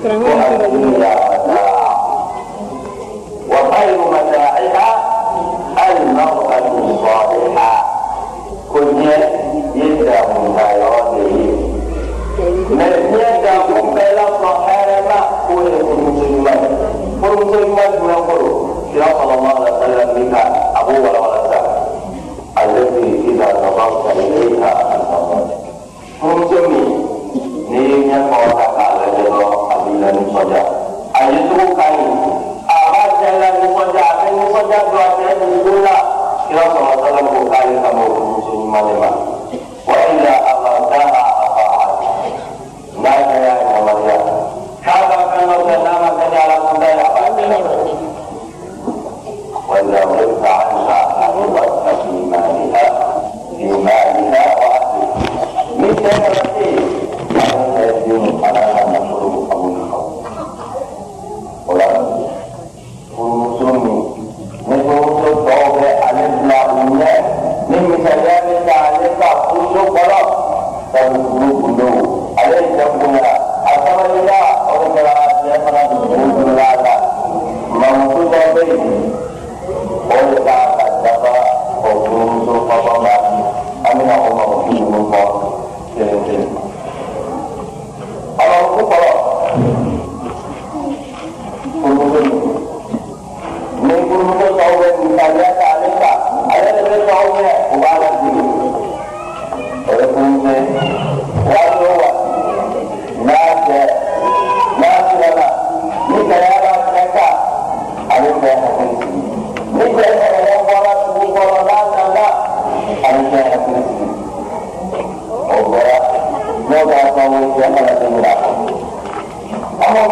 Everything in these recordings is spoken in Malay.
tremendo. Moga kau yang akan berlaku. Allah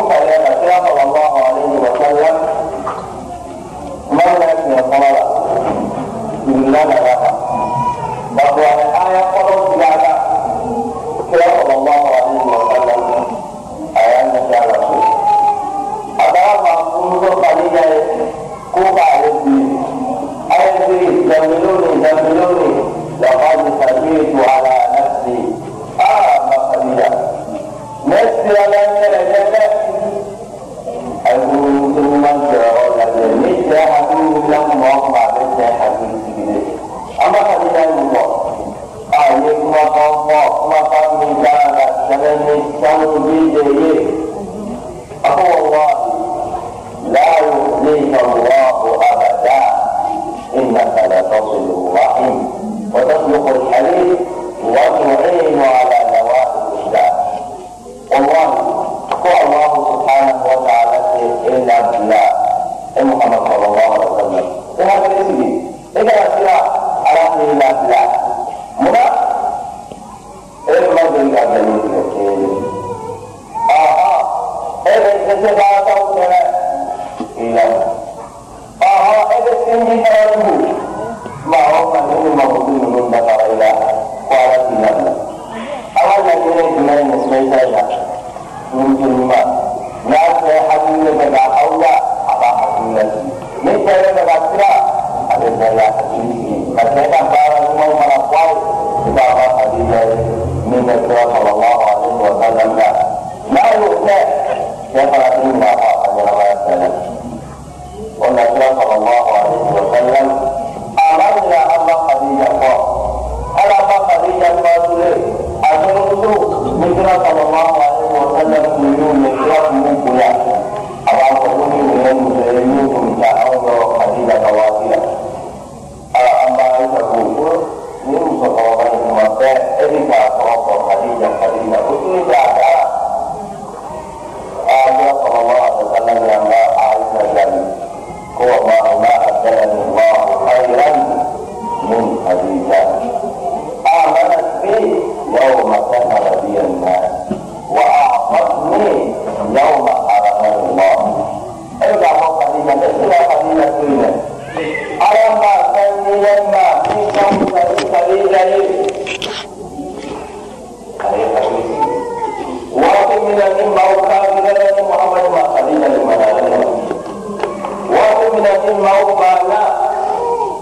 lelaki mau bala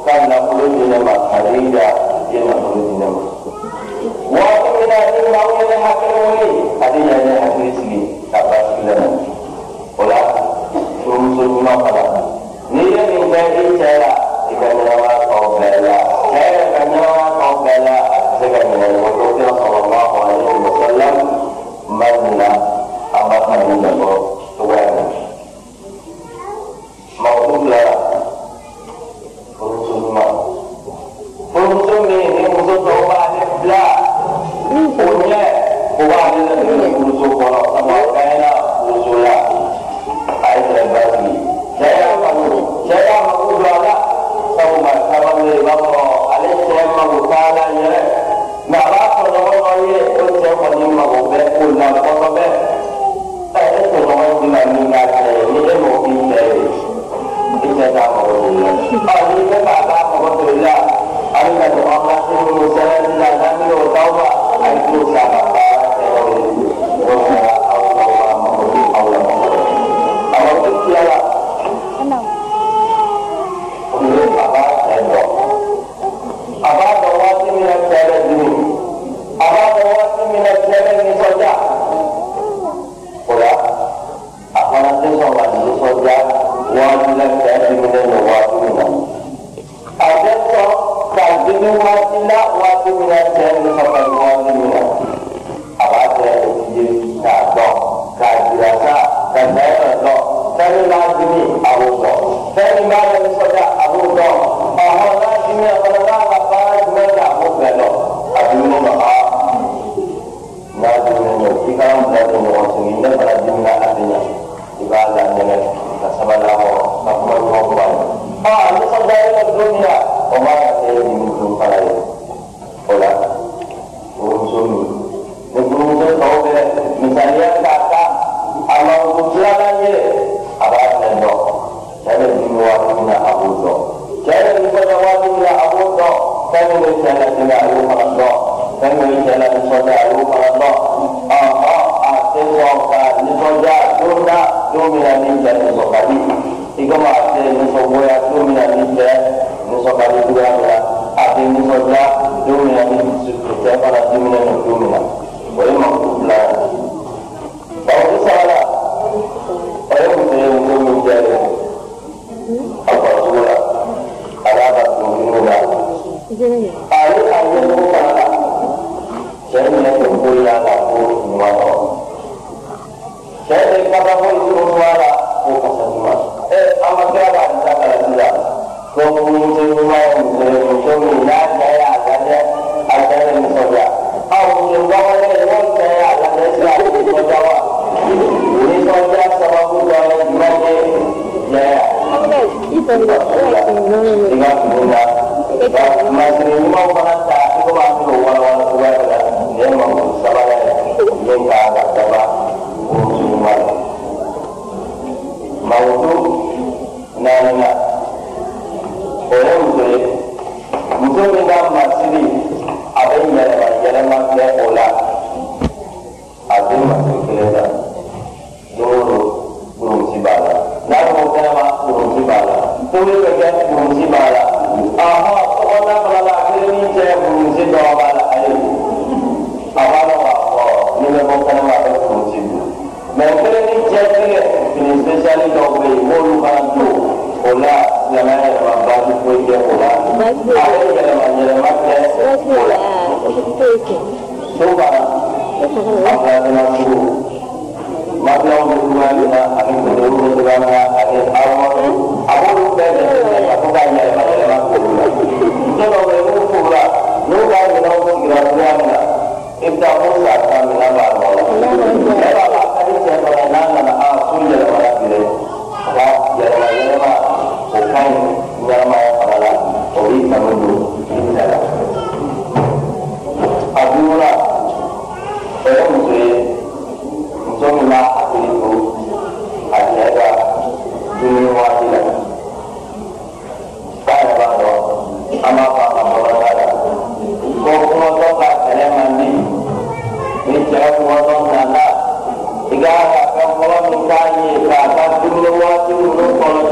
kan nak perlu dia nak hari dia dia nak perlu dia nak waktu lelaki mau dia nak hati ini hati dia nak hati di sini tak pas kita pola sumsum lima pada ni yang menjadi cara kita nyawa kau bela saya akan nyawa kau bela sekarang ini waktu yang sallallahu alaihi wasallam mana amat mudah kau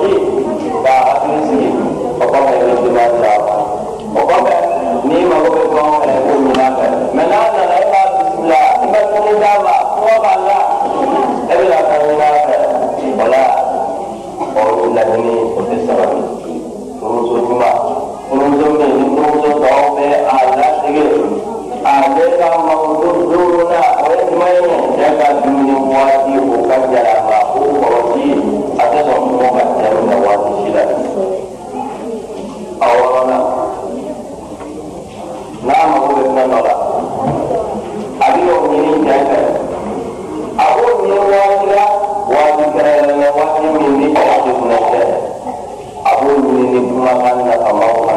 العظيم 慢慢的，好喽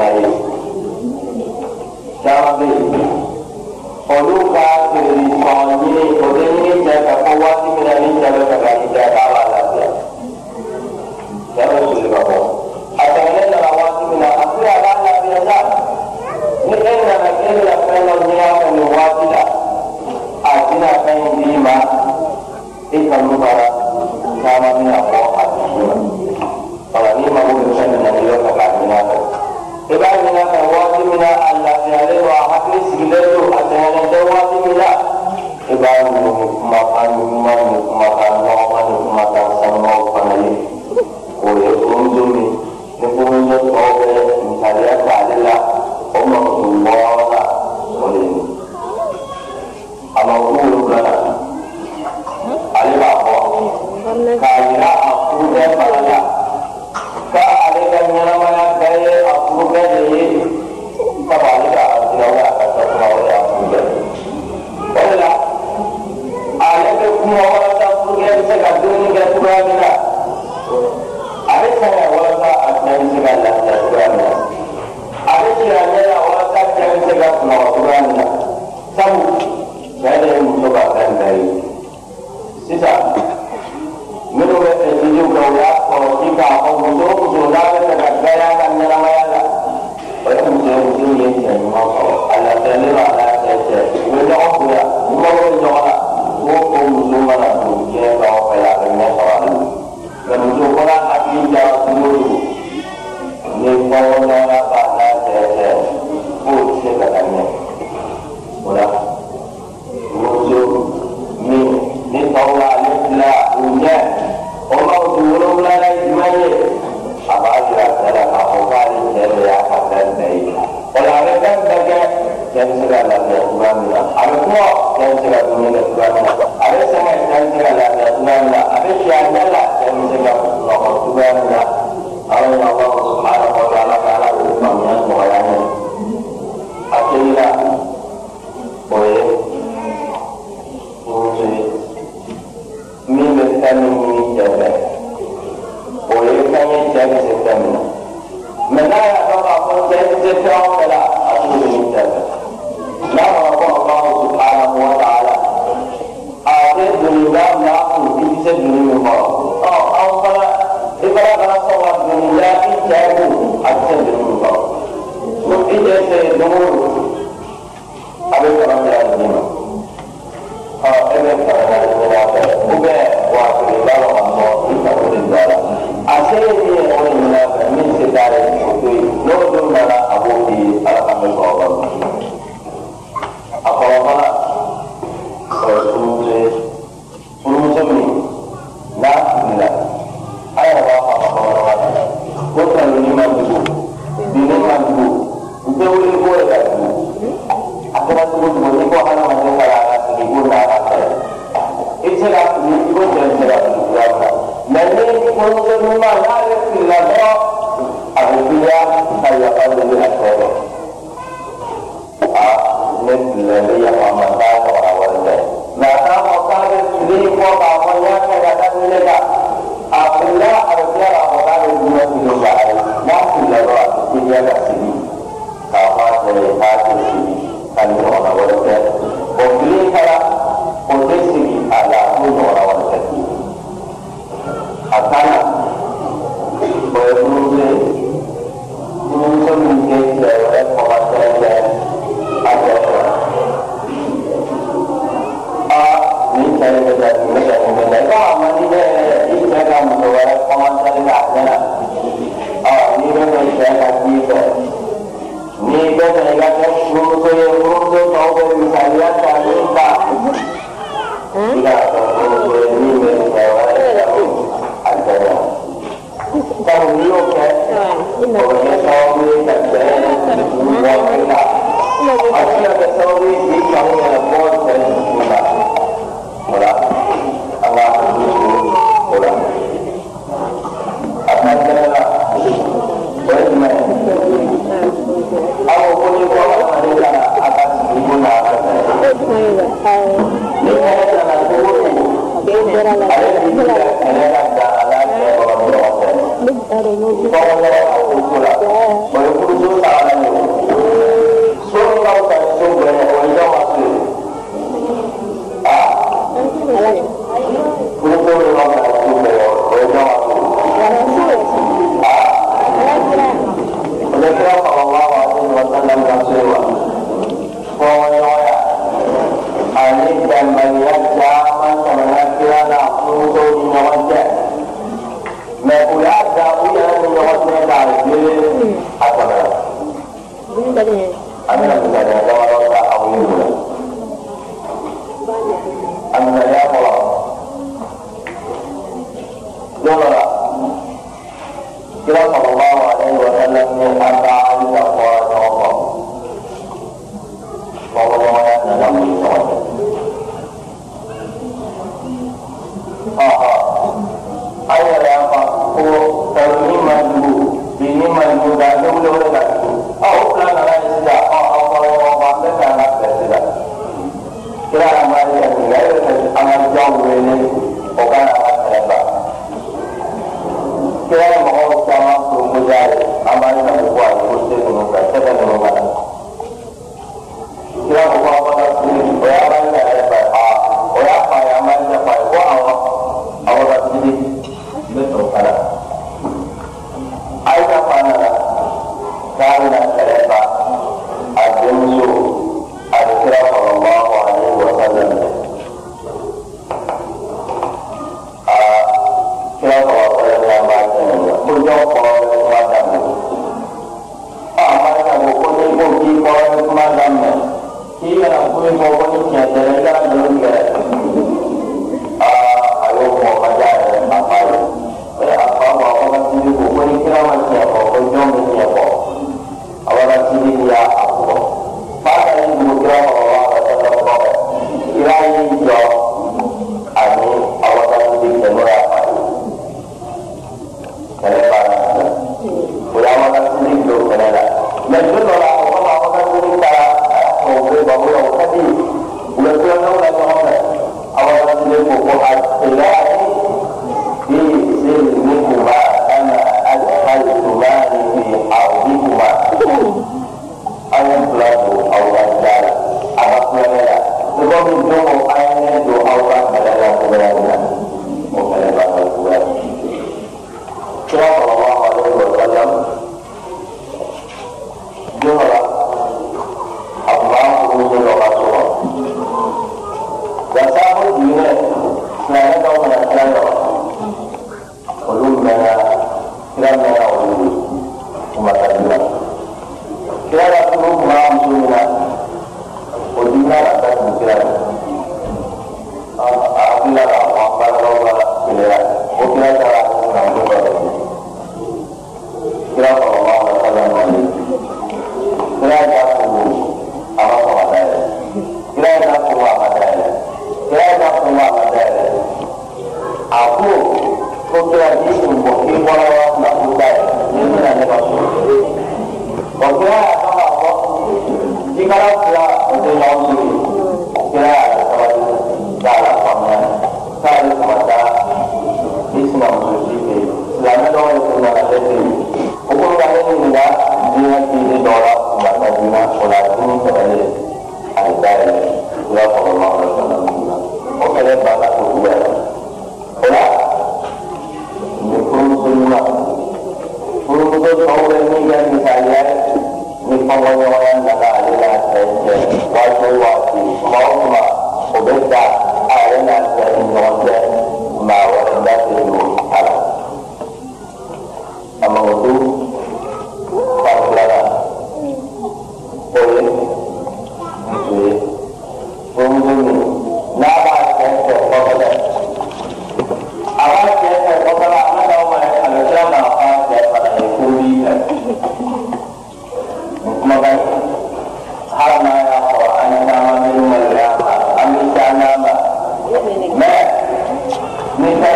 Allah fɛn ni kɛlɛ nana 抓好了吗？Okay.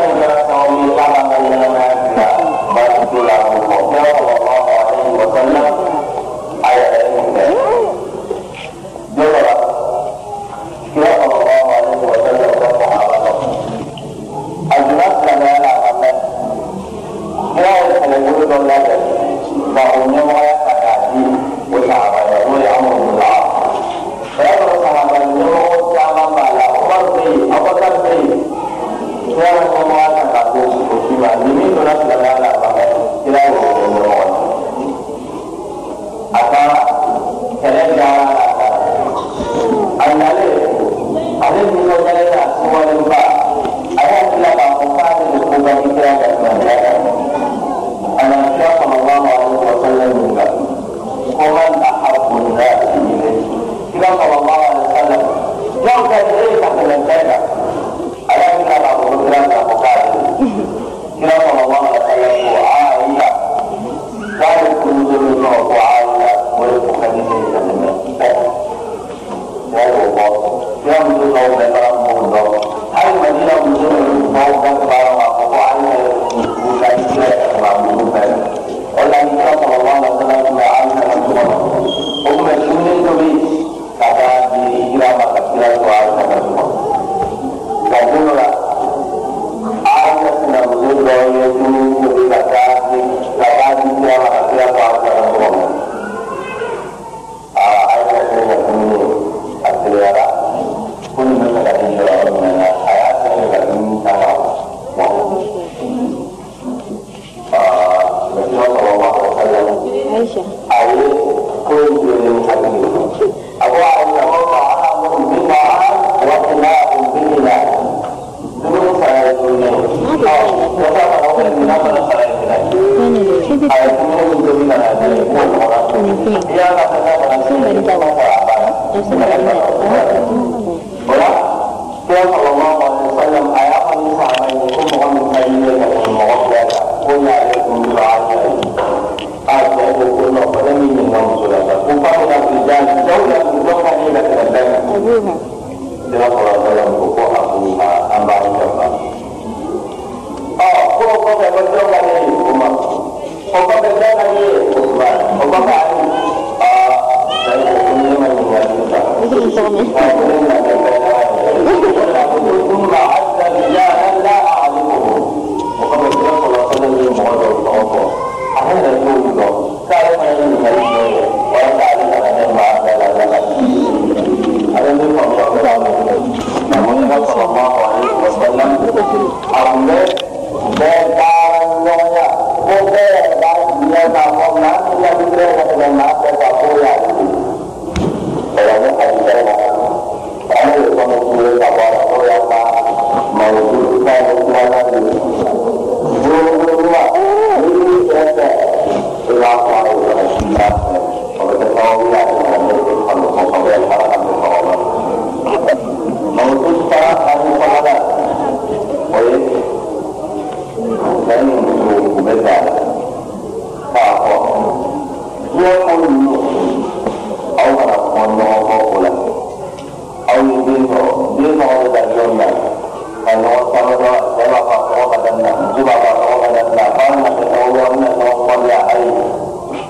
ayo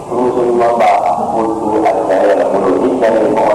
rusul mabah butuh ada yang menurut ini dan ini